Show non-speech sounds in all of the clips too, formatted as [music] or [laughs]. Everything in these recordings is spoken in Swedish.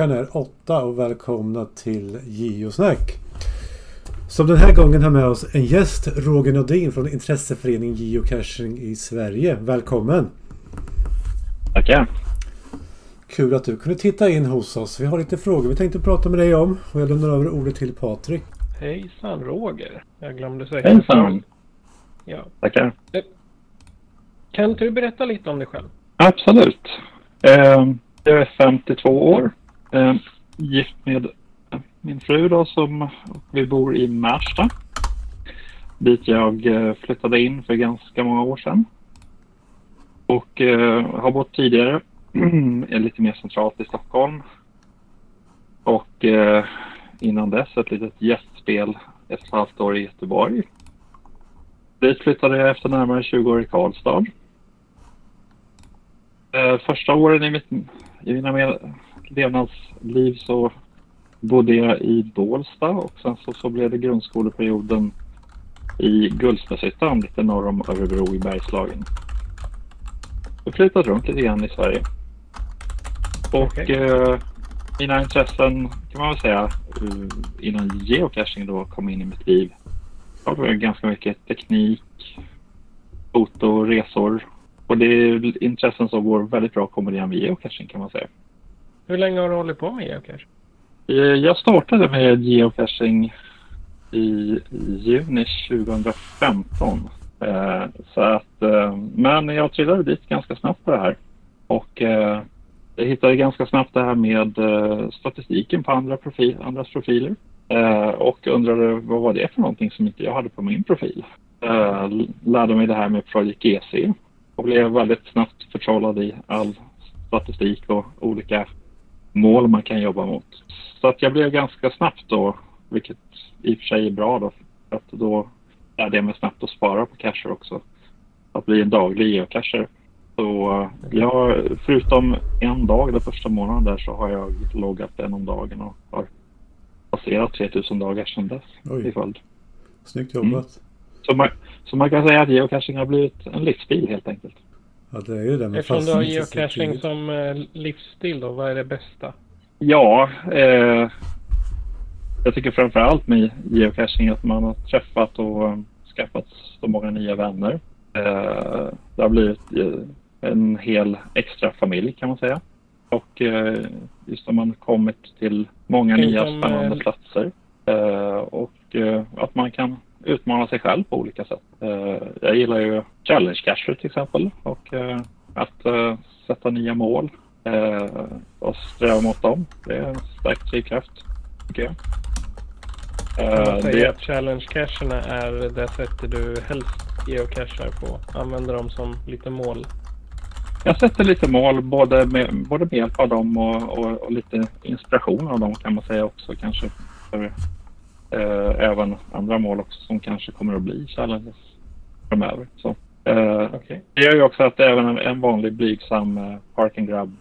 Klockan är åtta och välkomna till Geosnack. Som den här gången har med oss en gäst, Roger Nordin från intresseföreningen Geocaching i Sverige. Välkommen! Tackar! Kul att du kunde titta in hos oss. Vi har lite frågor vi tänkte prata med dig om. Och jag lämnar över ordet till Patrik. Hejsan Roger! Jag glömde säga Hejsan! Ja. Tackar! Kan inte du berätta lite om dig själv? Absolut. Eh, jag är 52 år. Eh, gift med min fru då som vi bor i Märsta. Dit jag eh, flyttade in för ganska många år sedan. Och eh, har bott tidigare [clears throat] lite mer centralt i Stockholm. Och eh, innan dess ett litet gästspel ett och ett halvt år i Göteborg. Dit flyttade jag efter närmare 20 år i Karlstad. Eh, första åren i, mitt, i mina med, levnadsliv så bodde jag i Bålsta och sen så, så blev det grundskoleperioden i Guldsmedshyttan lite norr om Örebro i Bergslagen. Jag flyttat runt lite grann i Sverige. Och Okej. eh, mina intressen kan man väl säga eh, innan geocaching då kom in i mitt liv. Det var ganska mycket teknik, foto, resor. Och det är intressen som går väldigt bra att kombinera med geocaching kan man säga. Hur länge har du hållit på med geocache? Eh, jag startade med geocaching i juni 2015. Eh, så att, eh, men jag trillade dit ganska snabbt på det här. Och jag hittade ganska snabbt det här med statistiken på andra profil, andras profiler. Och undrade vad var det för någonting som inte jag hade på min profil. Lärde mig det här med Project GC och blev väldigt snabbt förtrollad i all statistik och olika mål man kan jobba mot. Så att jag blev ganska snabbt då, vilket i och för sig är bra då, för att då lärde jag mig snabbt att spara på cacher också. Att bli en daglig geocacher. Så eh, jag, förutom en dag den första månaden där så har jag loggat en om dagen och har passerat 3000 dagar sedan dess Oj. i följd. Snyggt jobbat. Så man, så man kan säga att geocaching har blivit en livsstil helt enkelt. Ja, det är ju det. Men Eftersom du har geocaching som eh, livsstil då, vad är det bästa? Ja, eh, jag tycker framför allt med geocaching att man har träffat och eh, skaffat så många nya vänner. Eh, det har blivit eh, en hel extra familj kan man säga. Och eh, just när man kommit till många Tänk nya spännande eh, platser. Eh, och eh, att man kan utmana sig själv på olika sätt. Eh, jag gillar ju challenge cacher till exempel och eh, att eh, sätta nya mål och sträva mot dem. Det är en stark drivkraft tycker jag. Kan man säga det, att challenge-cacherna är det sättet du helst geocachar på? Använder dem som lite mål? jag sätter lite mål både med, både med hjälp av dem och, och, och lite inspiration av dem kan man säga också kanske. För, eh, även andra mål också som kanske kommer att bli challenges framöver. Så, eh, Okej. Det gör ju också att även en, en vanlig blygsam eh, park and grab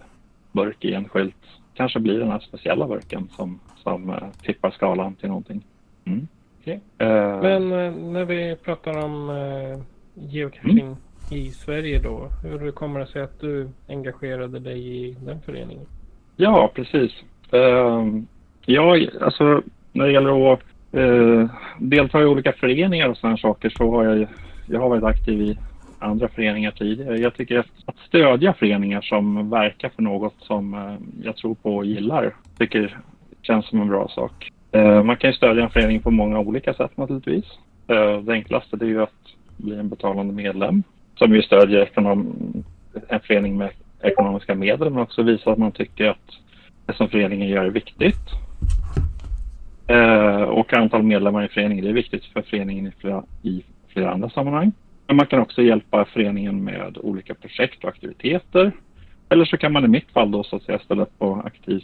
burk i en skylt kanske blir den här speciella burken som, som eh, tippar skalan till någonting. Mm. Okej. Eh, Men eh, när vi pratar om eh, geocaching i Sverige då. Hur kommer det sig att du engagerade dig i den föreningen? Ja, precis. Uh, ja, alltså när det gäller att eh, delta i olika föreningar och sådana saker så har jag, jag har varit aktiv i andra föreningar tidigare. Jag tycker att, att stödja föreningar som verkar för något som eh, jag tror på och gillar tycker känns som en bra sak. Eh, man kan ju stödja en förening på många olika sätt naturligtvis. Eh, det enklaste det är ju att bli en betalande medlem som ju stödjer ekonom, en förening med ekonomiska medel men också visa att man tycker att det som föreningen gör är viktigt. Eh, och antal medlemmar i föreningen det är viktigt för föreningen i flera, i flera andra sammanhang. Men man kan också hjälpa föreningen med olika projekt och aktiviteter. Eller så kan man i mitt fall då så att säga ställa upp på aktiv,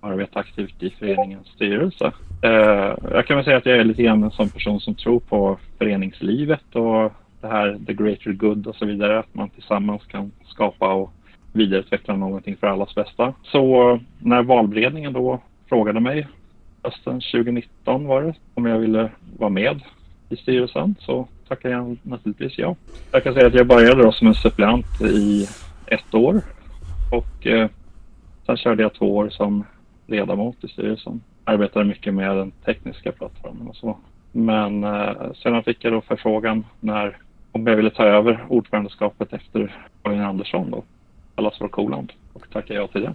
arbeta aktivt i föreningens styrelse. Eh, jag kan väl säga att jag är lite grann en sån person som tror på föreningslivet och det här the greater good och så vidare. Att man tillsammans kan skapa och vidareutveckla någonting för allas bästa. Så eh, när valberedningen då frågade mig hösten 2019 var det om jag ville vara med i styrelsen så tackade jag naturligtvis ja. Jag kan säga att jag började då som en suppleant i ett år och eh, sen körde jag två år som ledamot i styrelsen. Arbetade mycket med den tekniska plattformen och så. Men eh, sedan fick jag då förfrågan när om jag ville ta över ordförandeskapet efter Karin Andersson då, allas vår Koland och tackade ja till det.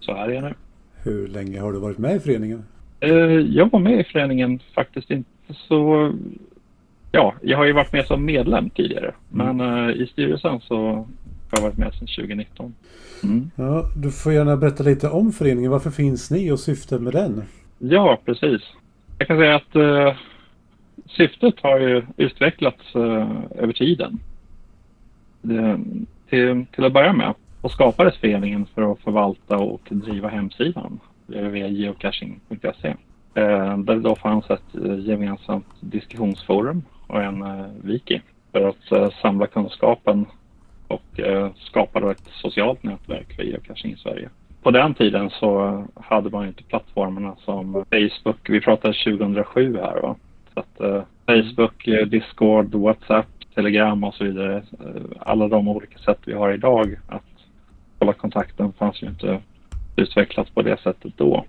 Så här är jag nu. Hur länge har du varit med i föreningen? Eh, jag var med i föreningen faktiskt inte så... Ja, jag har ju varit med som medlem tidigare. Mm. Men eh, i styrelsen så har jag varit med sedan 2019. Mm. Ja, du får gärna berätta lite om föreningen. Varför finns ni och syftet med den? Ja, precis. Jag kan säga att eh, syftet har ju utvecklats eh, över tiden. Det, till, till att börja med och skapades föreningen för att förvalta och driva hemsidan eh, www.geocaching.se. Eh, där det då fanns ett eh, gemensamt diskussionsforum och en wiki för att samla kunskapen och skapa då ett socialt nätverk för geocaching i Sverige. På den tiden så hade man inte plattformarna som Facebook. Vi pratar 2007 här. Va? Så att, Facebook, Discord, WhatsApp, Telegram och så vidare. Alla de olika sätt vi har idag att hålla kontakten fanns ju inte utvecklat på det sättet då.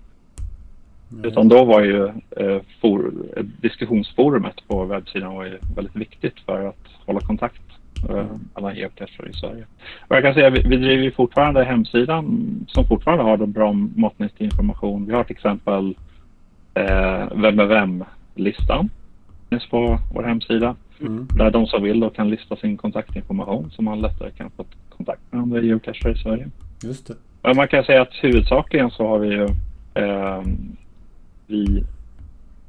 Utan då var ju eh, for, diskussionsforumet på webbsidan var ju väldigt viktigt för att hålla kontakt eh, mellan geocacher i Sverige. Och jag kan säga vi, vi driver ju fortfarande hemsidan som fortfarande har då bra måttnyttig information. Vi har till exempel eh, Vem är vem-listan finns på vår hemsida. Mm. Där de som vill då kan lista sin kontaktinformation så man lättare kan få kontakt med andra geocacher i Sverige. Just det. Men man kan säga att huvudsakligen så har vi ju eh, vi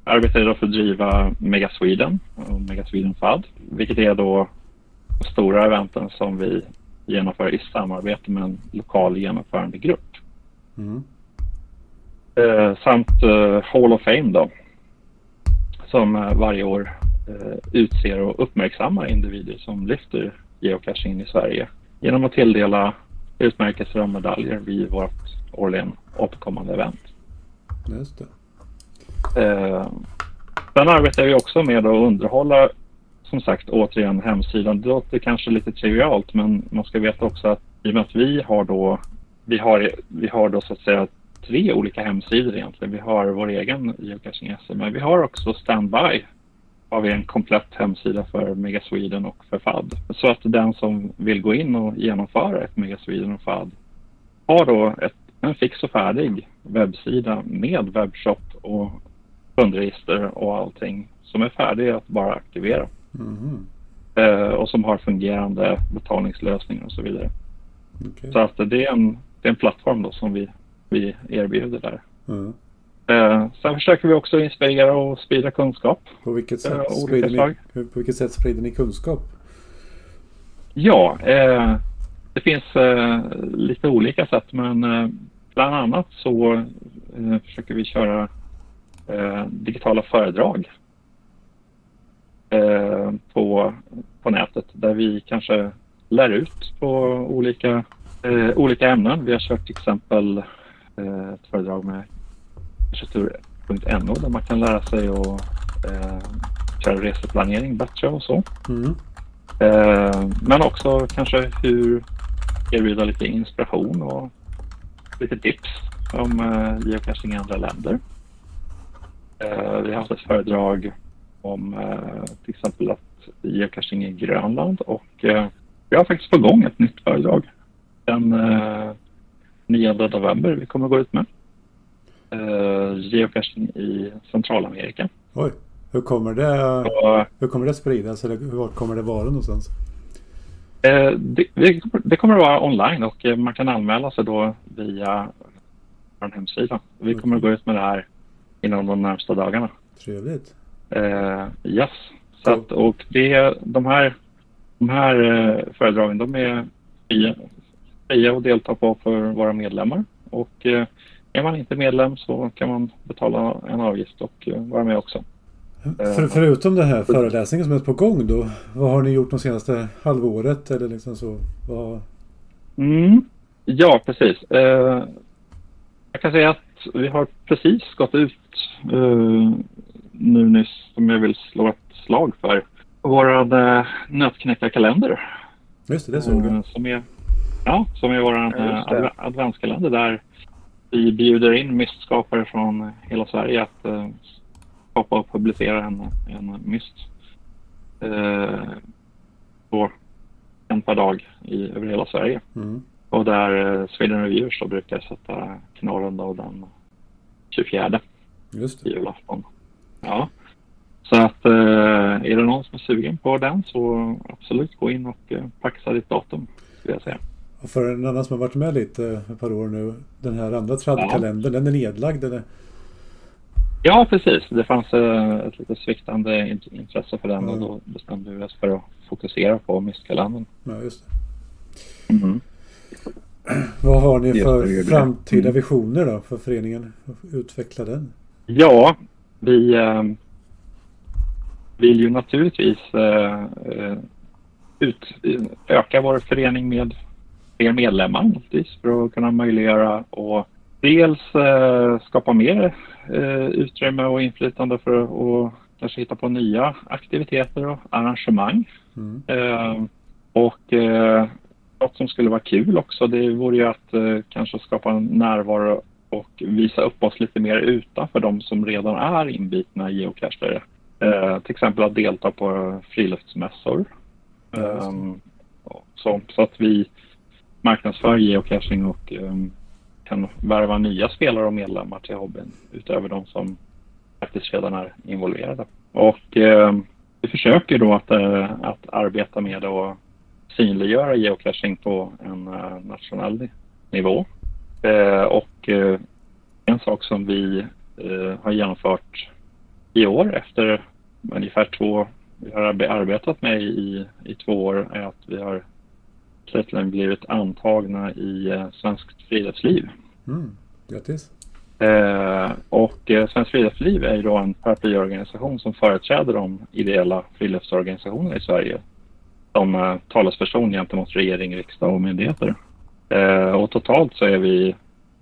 arbetar idag för att driva Mega Sweden och Mega Sweden FAD, vilket är då stora eventen som vi genomför i samarbete med en lokal genomförande grupp. Mm. Eh, samt eh, Hall of Fame då, som eh, varje år eh, utser och uppmärksammar individer som lyfter geocaching i Sverige genom att tilldela utmärkelser och medaljer vid vårt årligen återkommande event. Just det. Eh, sen arbetar vi också med att underhålla, som sagt, återigen hemsidan. Det låter kanske lite trivialt, men man ska veta också att i och med att vi har då, vi har, vi har då så att säga tre olika hemsidor egentligen. Vi har vår egen geocaching men vi har också standby. Har vi en komplett hemsida för Mega Sweden och för FAD. Så att den som vill gå in och genomföra ett Mega Sweden och FAD har då ett, en fix och färdig webbsida med webbshop och kundregister och allting som är färdig att bara aktivera. Mhm. Eh, och som har fungerande betalningslösningar och så vidare. Okej. Så att det är en, det är en plattform då som vi, vi erbjuder där. Ja. Eh, sen försöker vi också inspirera och sprida kunskap. På vilket Eh, sätt olika sprider ni, på vilket sätt sprider ni kunskap? Ja, eh, det finns eh, lite olika sätt men eh, bland annat så eh, försöker vi köra eh, digitala föredrag eh, på, på nätet där vi kanske lär ut på olika, eh, olika ämnen. Vi har kört till exempel eh, ett föredrag med arkitektur.no där man kan lära sig att eh, köra reseplanering bättre och så. Mm. Eh, men också kanske hur erbjuda lite inspiration och lite tips om eh, geocaching i andra länder. Eh, vi har haft ett föredrag om eh, till exempel att geocaching i Grönland och eh, vi har faktiskt på gång ett nytt föredrag den eh, 9 november vi kommer gå ut med. Eh, geocaching i Centralamerika. Oj. Hur kommer det, Och, hur kommer det spridas? Eller vart kommer det vara någonstans? Eh, det, det, det kommer att vara online och eh, man kan anmäla sig då via vår hemsida. Vi kommer att gå ut med det här inom de närmsta dagarna. Trevligt. Eh, yes. Så att, och det, de här, de här eh, föredragen de är fria, fria att delta på för våra medlemmar. Och eh, är man inte medlem så kan man betala en avgift och eh, vara med också. För, förutom den här föreläsningen som är på gång då. Vad har ni gjort de senaste halvåret? Eller liksom så? Vad, Mm. Ja, precis. Eh, jag kan säga att vi har precis gått ut eh, nu nyss, som jag vill slå ett slag för, vår eh, nötknäckarkalender. just det, det såg Eh, jag. Som är, ja, som är vår eh, adv- adventskalender där vi bjuder in mystskapare från hela Sverige att eh, skapa och publicera en, en myst. Eh, på en per dag i, över hela Sverige. Mm. Och där eh, Sweden Reviewers då brukar sätta knorren då den 24 Just det. julafton. Ja. Så att eh, är det någon som är sugen på den så absolut gå in och eh, paxa ditt datum. Skulle jag säga. Och för en annan som har varit med lite ett par år nu. Den här andra tradkalendern, den är nedlagd eller? Ja, precis. Det fanns eh, ett lite sviktande int- intresse för den Mm. och då bestämde vi oss för att fokusera på mistkalendern. Ja, just det. Mm. Vad har ni för framtida Mm. visioner då för föreningen? Utveckla den? Ja, vi eh, vill ju naturligtvis eh, eh, ut, öka vår förening med fler medlemmar naturligtvis för att kunna möjliggöra och dels eh, skapa mer eh, utrymme och inflytande för att kanske hitta på nya aktiviteter och arrangemang. Mm. Eh, och eh, något som skulle vara kul också det vore ju att eh, kanske skapa en närvaro och visa upp oss lite mer utanför de som redan är inbitna geocachare. Eh, till exempel att delta på friluftsmässor. Det. Ehm, så, så att vi marknadsför geocaching och um, kan värva nya spelare och medlemmar till hobbyn utöver de som faktiskt redan är involverade. Och ehm, vi försöker då att, eh, att arbeta med att synliggöra geocaching på en eh, nationell nivå. Eh, och eh, en sak som vi eh, har genomfört i år efter ungefär två, vi har arbetat med i, i två år är att vi har slutligen blivit antagna i eh, Svenskt Friluftsliv. Mm. Grattis! Eh, och eh, Svenskt Friluftsliv är ju då en paraplyorganisation som företräder de ideella friluftsorganisationerna i Sverige som eh, talesperson gentemot regering, riksdag och myndigheter. Eh, och totalt så är vi,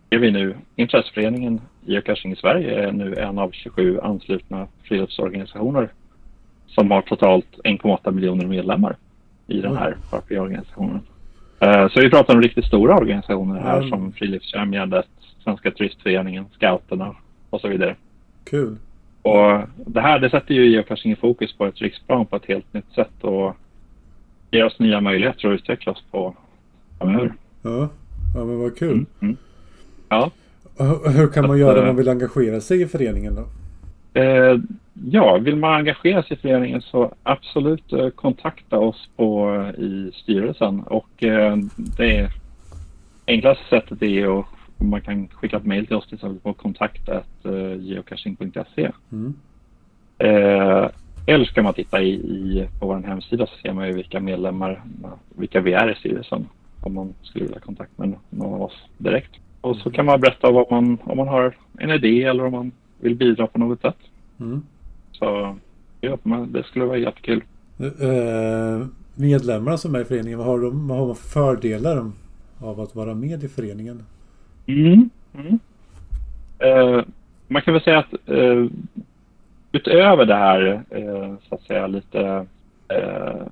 är vi nu, intresseföreningen Geocaching i Sverige är nu en av 27 anslutna friluftsorganisationer som har totalt 1,8 miljoner medlemmar i den här paraplyorganisationen. Eh, så vi pratar om riktigt stora organisationer här Mm. som Friluftsfrämjandet, Svenska Turistföreningen, Scouterna och så vidare. Kul! Och det här det sätter ju geocaching i fokus på ett riksplan på ett helt nytt sätt och ger oss nya möjligheter att utvecklas på framöver. Ja, ja men vad kul! Mm. Mm. Ja. Hur, hur kan man göra om eh, man vill engagera sig i föreningen då? Eh, ja, vill man engagera sig i föreningen så absolut eh, kontakta oss på, eh, i styrelsen och eh, det enklaste sättet är att man kan skicka ett mejl till oss till exempel på kontakt.geocaching.se Mm. Eh, eller så kan man titta i, i, på vår hemsida så ser man ju vilka medlemmar, vilka vi är i styrelsen. Om man skulle vilja ha kontakt med någon av oss direkt. Och så kan man berätta vad man, om man har en idé eller om man vill bidra på något sätt. Mm. Så ja, men det skulle vara jättekul. Eh, medlemmarna som är i föreningen, vad har de vad har de för fördelar av att vara med i föreningen? Mm. Mm. Eh, man kan väl säga att eh, utöver det här så att säga lite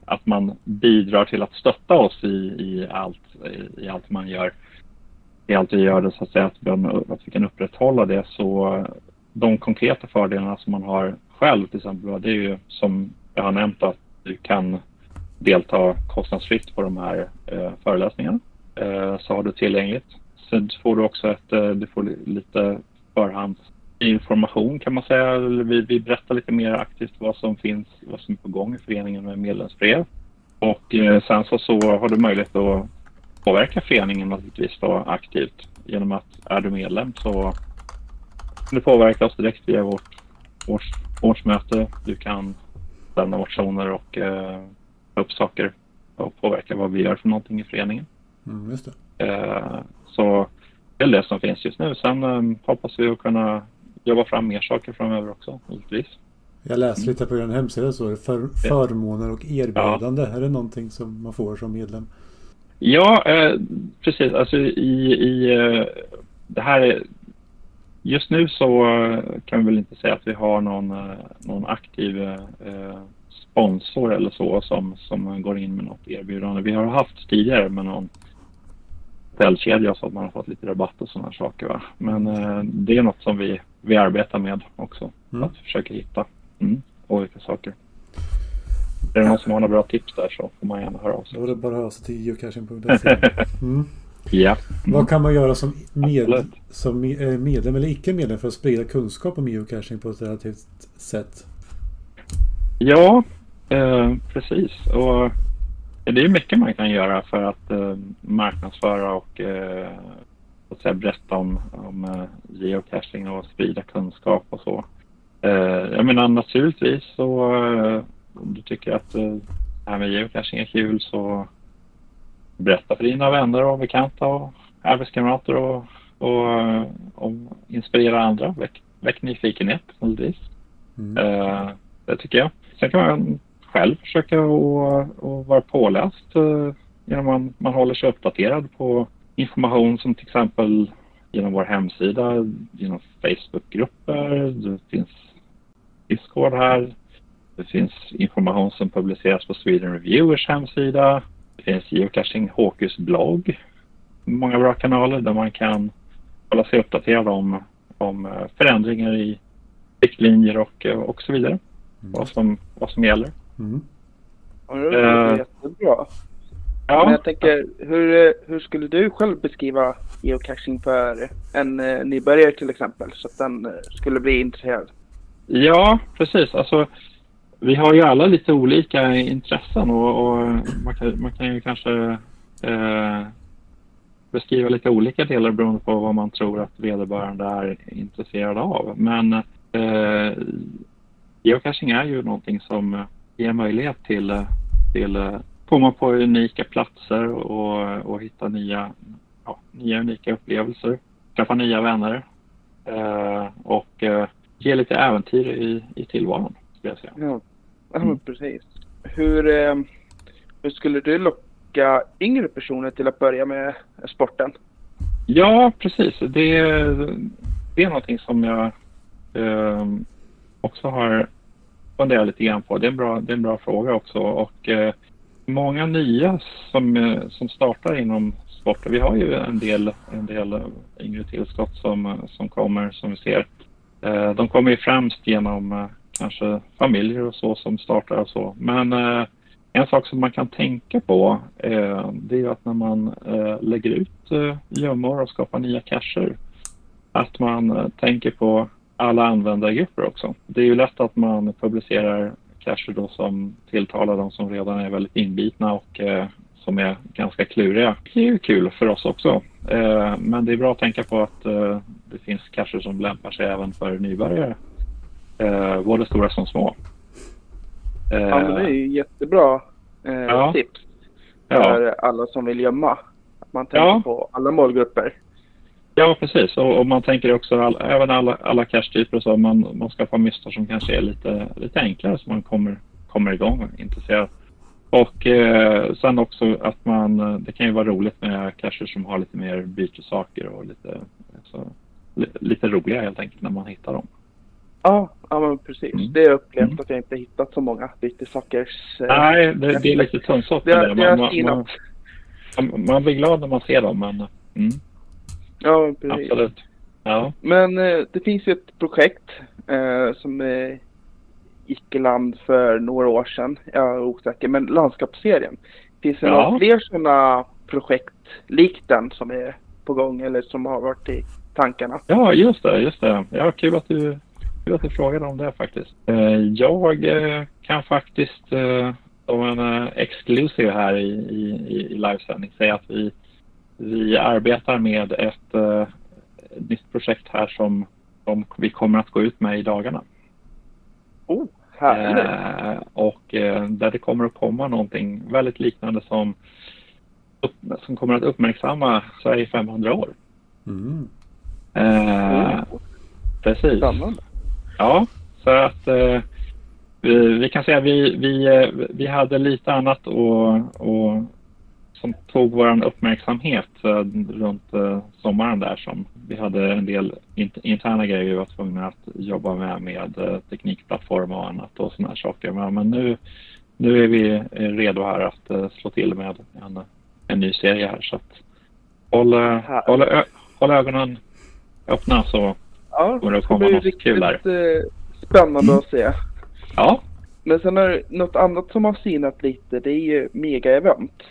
att man bidrar till att stötta oss i, i, allt, i, i allt man gör. I allt vi gör det så att säga att vi, att vi kan upprätthålla det så de konkreta fördelarna som man har själv till exempel det är ju som jag har nämnt att du kan delta kostnadsfritt på de här eh, föreläsningarna. Eh, så har du tillgängligt. Sen får du också ett, eh, du får lite förhandsinformation kan man säga. Vi, vi berättar lite mer aktivt vad som finns, vad som är på gång i föreningen med medlemsbrev. Och eh, sen så, så har du möjlighet att påverka föreningen naturligtvis då aktivt genom att är du medlem så du påverka oss direkt via vårt års, årsmöte. Du kan lämna motioner och eh, upp saker och påverka vad vi gör för någonting i föreningen. Mm, just det. Eh, så det är det som finns just nu. Sen eh, hoppas vi att kunna jobba fram mer saker framöver också, givetvis. Jag läste lite på er hemsida så är det för, förmåner och erbjudande. Är det någonting som man får som medlem? Ja, eh, precis. Alltså i, i eh, det här är, Just nu så eh, kan vi väl inte säga att vi har någon, eh, någon aktiv eh, sponsor eller så som, som går in med något erbjudande. Vi har haft tidigare med någon hotellkedja så att man har fått lite rabatt och sådana saker. Va? Men det är något som vi, vi arbetar med också. Mm. Att försöka hitta mm, olika saker. Är det någon som har några bra tips där så får man gärna höra av sig. Då är det bara att höra sig till geocaching.se. [laughs] Mm. Ja. Vad kan man göra som, med, som eh, medlem eller icke medlem för att sprida kunskap om geocaching på ett relativt sätt? Ja, eh, precis. Och det är mycket man kan göra för att eh, marknadsföra och eh, så att säga, berätta om, om eh, geocaching och sprida kunskap och så. Eh, jag menar naturligtvis så om du tycker att det här med geocaching är kul så berätta för dina vänner och bekanta och arbetskamrater och, och, och inspirera andra. Väck, väck nyfikenhet naturligtvis. Mm. Eh, det tycker jag. Sen kan man själv försöka att vara påläst eh, genom att man, man håller sig uppdaterad på information som till exempel genom vår hemsida, genom Facebookgrupper, det finns Discord här. Det finns information som publiceras på Sweden Reviewers hemsida. Det finns Geocaching HQs blogg. Många bra kanaler där man kan hålla sig uppdaterad om, om eh, förändringar i riktlinjer och, eh, och så vidare. Vad, som, vad som gäller. Mm. Ja, det låter Eh, jättebra. Ja, Men jag tänker, hur, hur skulle du själv beskriva geocaching för en nybörjare till exempel? Så att den skulle bli intresserad. ja precis. Alltså, vi har ju alla lite olika intressen och, och man, kan, man kan ju kanske eh, beskriva lite olika delar beroende på vad man tror att vederbörande är intresserad av. Men eh, geocaching är ju någonting som ger möjlighet till, till eh, komma på unika platser och, och hitta nya, ja, nya unika upplevelser. träffa nya vänner eh, och eh, ge lite äventyr i, i tillvaron, skulle jag säga. Ja, ja Mm. precis. Hur, eh, hur skulle du locka yngre personer till att börja med sporten? Ja, precis. Det, det är någonting som jag eh, också har funderat lite grann på. Det är en bra, det är en bra fråga också. Och eh, många nya som, eh, som startar inom sporten. Vi har ju en del, en del yngre tillskott som, som kommer som vi ser. Eh, de kommer ju främst genom eh, kanske familjer och så som startar och så. Men eh, en sak som man kan tänka på eh, det är ju att när man eh, lägger ut eh, gömmor och skapar nya cacher att man eh, tänker på alla användargrupper också. Det är ju lätt att man publicerar cacher då som tilltalar de som redan är väldigt inbitna och eh, som är ganska kluriga. Det är ju kul för oss också. Eh, men det är bra att tänka på att eh, det finns cacher som lämpar sig även för nybörjare. Eh, både stora som små. Eh, Ja, men det är ju jättebra eh, Ja. tips ja. för alla som vill gömma. Att man tänker Ja. på alla målgrupper. Ja, precis. Och, och man tänker också all, även alla, alla cache-typer och så. Man, man skaffar mystar som kanske är lite, lite enklare så man kommer, kommer igång och intresserad. Och eh, sen också att man, eh, det kan ju vara roligt med cacher som har lite mer bytesaker och lite, så, li, lite roliga helt enkelt när man hittar dem. Ja, ja men precis. Mm. Det har jag upplevt Mm. att jag inte hittat så många bytesakers. eh, Nej, det, det är lite tunnsått. Det, det. har Man, man, man, blir glad när man ser dem, men mm, Ja, precis. absolut. Ja. Men eh, det finns ju ett projekt eh, som eh, gick i land för några år sedan. Jag är osäker, men landskapsserien. Finns det Ja. några fler sådana projekt likt den som är på gång eller som har varit i tankarna? Ja, just det. Just det. Ja, kul att du, kul att du frågade om det faktiskt. Eh, Jag eh, kan faktiskt som en eh, exclusive här i, i, i livesändning säga att vi, vi arbetar med ett nytt projekt här som, som vi kommer att gå ut med i dagarna. Oh, härligt! Och där det kommer att komma någonting väldigt liknande som, upp, som kommer att uppmärksamma Sverige 500 år. Mm. Eh, Oh, precis. spännande. Ja, så att eh, vi, vi kan säga att vi, vi, eh, vi hade lite annat och, och som tog vår uppmärksamhet runt eh, sommaren där som vi hade en del int- interna grejer vi var tvungna att jobba med med eh, teknikplattform och annat och sådana här saker. Men, nu, nu är vi redo här att slå till med en, en ny serie här så att håll, håll, håll ögonen öppna så Ja, det blir något riktigt eh, spännande att se. Ja, Men sen är något annat som har sinat lite, det är ju mega-event.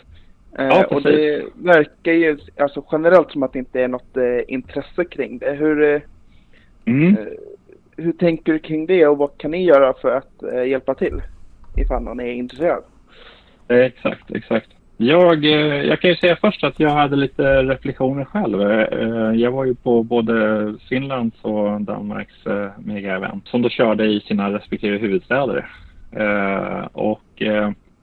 Eh, Ja, och precis. det verkar ju alltså generellt som att det inte är något eh, intresse kring det. Hur, mm. hur tänker du kring det och vad kan ni göra för att hjälpa till? Ifall någon är intresserad. Exakt, exakt. Jag, eh, jag kan ju säga först att jag hade lite reflektioner själv. Eh, jag var ju på både Finlands och Danmarks megaevent mega-event som då körde i sina respektive huvudstäder. Och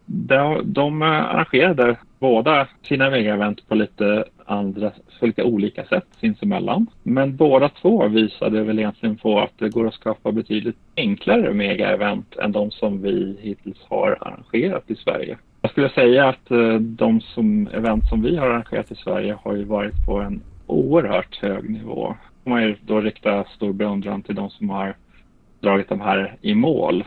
de, de arrangerade båda sina mega-event på lite andra, på lite olika sätt sinsemellan. Men båda två visade väl egentligen på att det går att skapa betydligt enklare mega-event än de som vi hittills har arrangerat i Sverige. Jag skulle säga att eh, de som, event som vi har arrangerat i Sverige har ju varit på en oerhört hög nivå. Man ju då rikta stor beundran till de som har dragit de här i mål.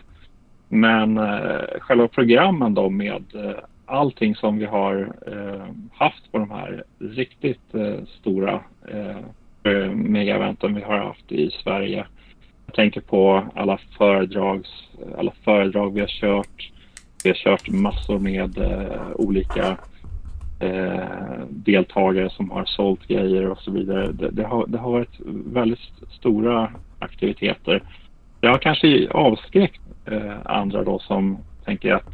Men eh, själva programmen då med eh, allting som vi har eh, haft på de här riktigt eh, stora eh, eh, megaeventen vi har haft i Sverige. Jag tänker på alla, föredrags, alla föredrag vi har kört. Vi har kört massor med eh, olika eh, deltagare som har sålt grejer och så vidare. Det, det, har, det har varit väldigt stora aktiviteter. Det har kanske avskräckt eh, andra då som tänker att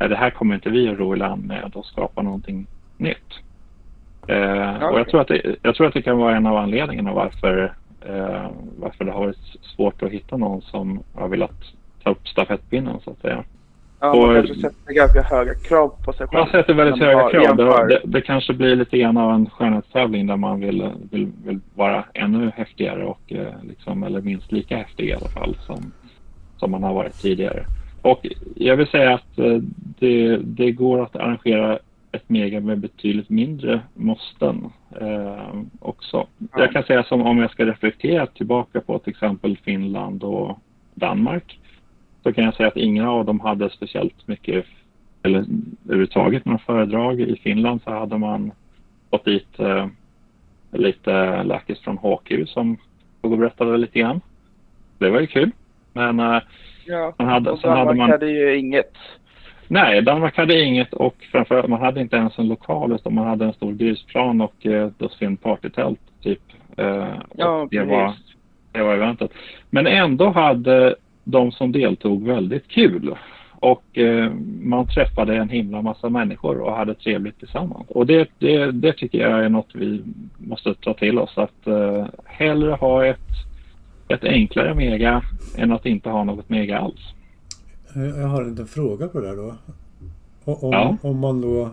"Nej, det här kommer inte vi att ro i land med och skapa någonting nytt. Eh, och jag tror, att det, jag tror att det kan vara en av anledningarna varför, eh, varför det har varit svårt att hitta någon som har velat ta upp stafettpinnen så att säga. Ja, Och- man kanske sätter ganska höga krav på sig själv. Man sätter väldigt man höga krav. Det, det, det kanske blir lite grann av en skönhetstävling där man vill, vill, vill vara ännu häftigare och eh, liksom, eller minst lika häftig i alla fall som, som man har varit tidigare. Och jag vill säga att eh, det, det går att arrangera ett mega med betydligt mindre måsten eh, också. Ja. Jag kan säga som om jag ska reflektera tillbaka på till exempel Finland och Danmark så kan jag säga att ingen av dem hade speciellt mycket eller överhuvudtaget några föredrag. I Finland så hade man fått dit eh, lite lackis från HQ som stod och berättade lite grann. Det var ju kul. Men eh, Ja, man hade, och sen hade man... hade ju inget. Nej, Danmark hade inget och framförallt man hade inte ens en lokal utan man hade en stor grusplan och eh, dussin partytält typ. Eh, Ja, det precis. var, det var eventet. Men ändå hade de som deltog väldigt kul. Och eh, man träffade en himla massa människor och hade trevligt tillsammans. Och det, det, det tycker jag är något vi måste ta till oss. Att eh, hellre ha ett, ett enklare mega än att inte ha något mega alls. Jag har en liten fråga på det där då. Om, Ja. om man då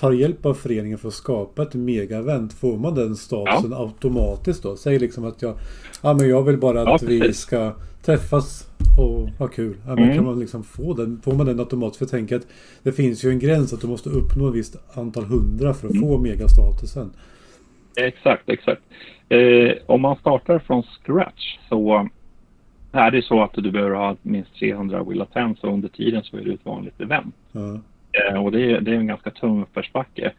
tar hjälp av föreningen för att skapa ett megaevent, får man den statusen automatiskt då? Säg liksom att jag, ja, men jag vill bara Ja, att vi precis. ska träffas och ha kul. Ja, men Mm. Kan man liksom få den, får man den automatiskt? För jag tänker att det finns ju en gräns att du måste uppnå ett visst antal hundra för att Mm. få megastatusen. Exakt, exakt. Eh, om man startar från scratch så är det så att du behöver ha minst 300 Wheel of Tens och under tiden så är det ett vanligt event. Ja. Eh, och det är, det är en ganska tung uppförsbacke.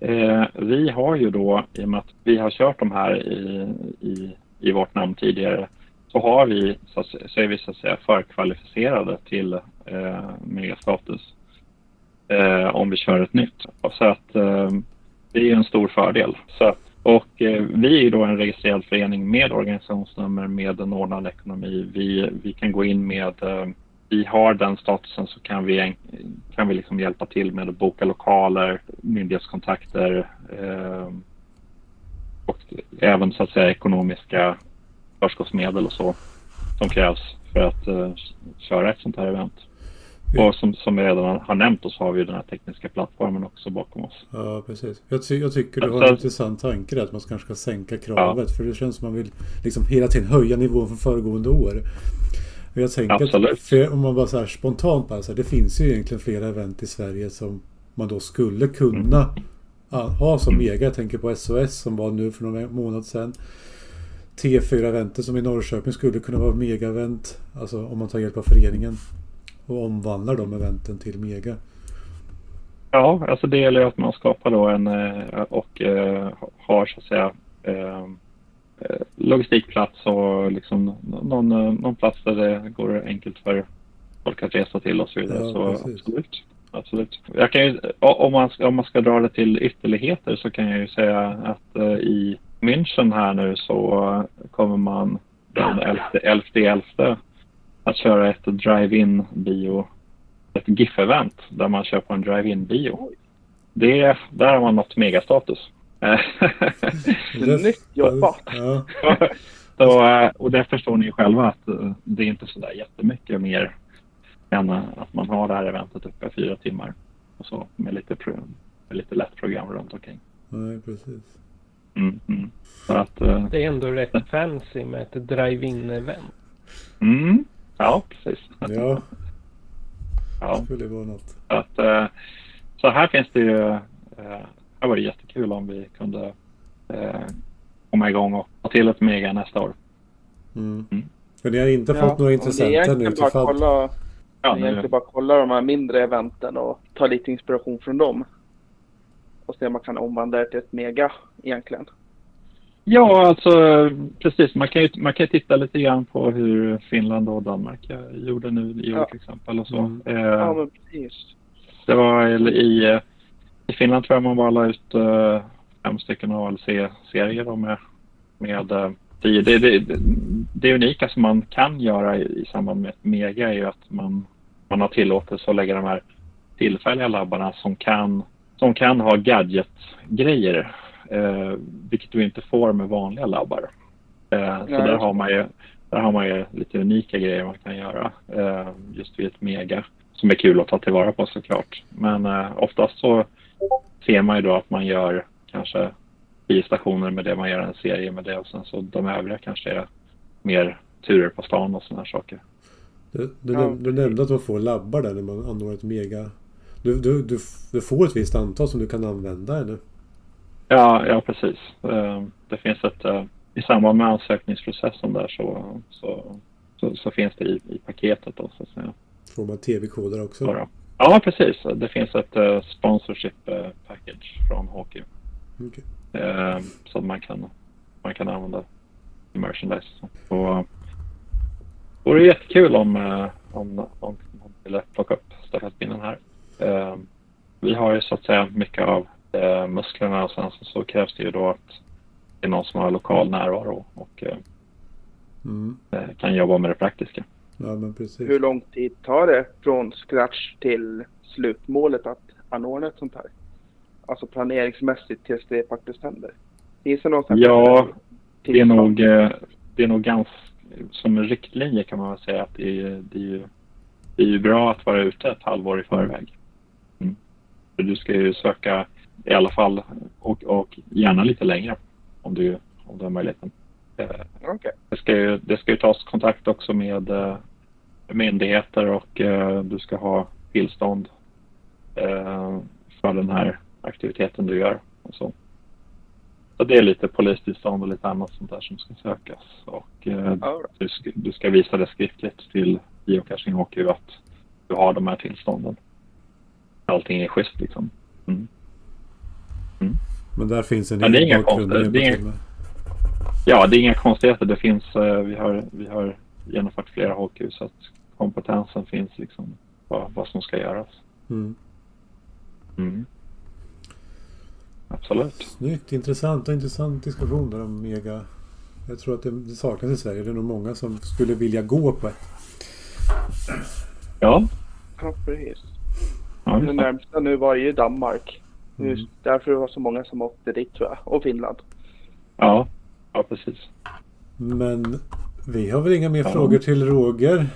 Eh, vi har ju då, i och med att vi har kört de här i, i, i vårt namn tidigare, så har vi, så, så är vi så att säga förkvalificerade till eh, megastatus eh, om vi kör ett nytt. Så att eh, det är en stor fördel. Så att, och eh, vi är ju då en registrerad förening med organisationsnummer, med en ordnad ekonomi. Vi, vi kan gå in med eh, vi har den statusen så kan vi, kan vi liksom hjälpa till med att boka lokaler, myndighetskontakter eh, och även så att säga ekonomiska förskottsmedel och så som krävs för att eh, köra ett sånt här event. Ja. Och som, som vi redan har nämnt så har vi den här tekniska plattformen också bakom oss. Ja, precis. Jag, ty- jag tycker du har Så- en intressant tanke där, att man kanske ska sänka kravet. För det känns som man vill liksom hela tiden höja nivån från föregående år. Jag tänker Absolut. att för, om man bara så här spontant bara så här, det finns ju egentligen flera event i Sverige som man då skulle kunna ja, ha som mega. Jag tänker på SOS som var nu för några månader sedan. T4-eventet som i Norrköping skulle kunna vara mega-event. Alltså om man tar hjälp av föreningen. Och omvandlar de eventen till mega. Ja, alltså det gäller ju att man skapar då en eh, och eh, har så att säga eh, logistikplats och liksom någon, eh, någon plats där det går enkelt för folk att resa till och så vidare. Ja, så precis. absolut. absolut. Jag kan ju, om, man, ska- om man ska dra det till ytterligheter så kan jag ju säga att eh, i München här nu så kommer man den 11 11 att köra ett drive-in bio, ett GIF-event där man kör på en drive-in bio. Det, där har man nått megastatus. [laughs] Snyggt jobbat. Ja, [laughs] så, eh, och det förstår ni själva att eh, det är inte så där jättemycket mer än eh, att man har det här eventet uppe i fyra timmar. Och så med lite, pro, med lite lätt program runt omkring. nej precis. Mm, mm. Att, eh, Det är ändå rätt fancy med ett drive-in-event. mm, ja, precis. Ja, Ja. det skulle vara något. Att, eh, så här finns det ju, det jättekul om vi kunde eh, komma igång och få till ett mega nästa år. Mm. Mm. För ni har inte fått några intressenter nu till fall? kolla, Ja, det är egentligen bara kolla de här mindre eventen och ta lite inspiration från dem. Och se om man kan omvandla det till ett mega egentligen. ja alltså precis. Man kan ju man kan titta lite grann på hur Finland och Danmark eh, gjorde nu i år Ja. till exempel. Och så. Mm. Eh, Ja, men precis. Det var eller i, eh, i Finland tror jag man bara la ut eh, fem stycken ALC-serier med, med eh, tio. Det, det, det, det unika som man kan göra i, i samband med ett mega är ju att man, man har tillåtelse att lägga de här tillfälliga labbarna som kan, som kan ha gadget-grejer. Eh, vilket du inte får med vanliga labbar. Eh, så där har, man ju, där har man ju lite unika grejer man kan göra eh, just vid ett mega som är kul att ta tillvara på såklart. Men eh, oftast så ser man ju då att man gör kanske tio stationer med det, man gör en serie med det och sen så de övriga kanske är mer turer på stan och sådana saker. Du, du, Ja. du nämnde att man får labbar där när man anordnar ett mega... Du, du, du, du får ett visst antal som du kan använda eller? Ja, ja precis. Eh, Det finns ett, eh, i samband med ansökningsprocessen där så, så, så, så finns det i, i paketet då så att säga. Får man tv-koder också? Bara. Ja, precis. Det finns ett eh, sponsorship eh, package från HQ. Okej. eh, som man kan, man kan använda i merchandise. Och det vore jättekul om, eh, om, om man ville plocka upp stafettpinnen här. Vi har ju så att säga mycket av musklerna och sen så, så krävs det ju då att det är någon som har lokal närvaro och Mm. kan jobba med det praktiska. Ja men precis. Hur lång tid tar det från scratch till slutmålet att anordna ett sånt här? Alltså planeringsmässigt tills det faktiskt händer. Finns det någon Ja, Det är nog, eh, det är nog ganska, som en riktlinje kan man väl säga att det är, det är, ju, det är ju bra att vara ute ett halvår i förväg. Mm. För du ska ju söka i alla fall och, och gärna lite längre om du, om du har möjligheten. Eh, Okej. Det ska ju, det ska ju tas kontakt också med eh, myndigheter och eh, du ska ha tillstånd eh, för den här aktiviteten du gör. Och så. så det är lite polistillstånd och lite annat sånt där som ska sökas. Och eh, du, ska, du ska visa det skriftligt till Geocaching HQ att du har de här tillstånden. Allting är schysst liksom. Mm. Men där finns en Ja, det är inga bakgrund konstigheter. Ja, det är inga konstigheter. Det finns, eh, vi, har, vi har genomfört flera HQ så att kompetensen finns liksom vad, vad som ska göras. Mm. Mm. Absolut. Snyggt, intressant och intressant diskussion där om mega. Jag tror att det, det saknas i Sverige. Det är nog många som skulle vilja gå på ett. Ja, Ja, precis. ja Det just det. närmsta nu var ju Danmark. Mm. Just därför det var så många som åkte dit tror jag. Och Finland. ja, ja precis. Men vi har väl inga mer Ja. frågor till Roger.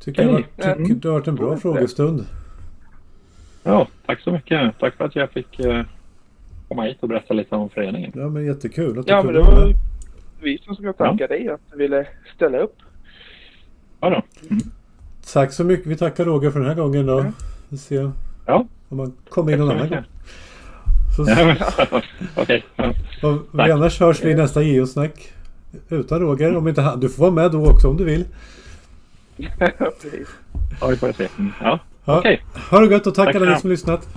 Tycker jag Okej. var, tycker det har varit en bra Mm. frågestund. Ja, tack så mycket. Tack för att jag fick eh, komma hit och berätta lite om föreningen. Ja men jättekul att du Ja, men det var vi som ska tacka dig att du ville ställa upp. Ja då. Tack så mycket. Vi tackar Roger för den här gången då. Ja. Vi ser Ja. om man kommer in någon annan gång. Så, [laughs] Ja, men- [laughs] Okej. Ja. och vi annars hörs vi i nästa geosnack. Utan Roger. Om inte han, du får vara med då också om du vill. [laughs] Ja, vi får se. Mm. Ja. Okej. Ha det gött och tack, Tack alla ni som lyssnat.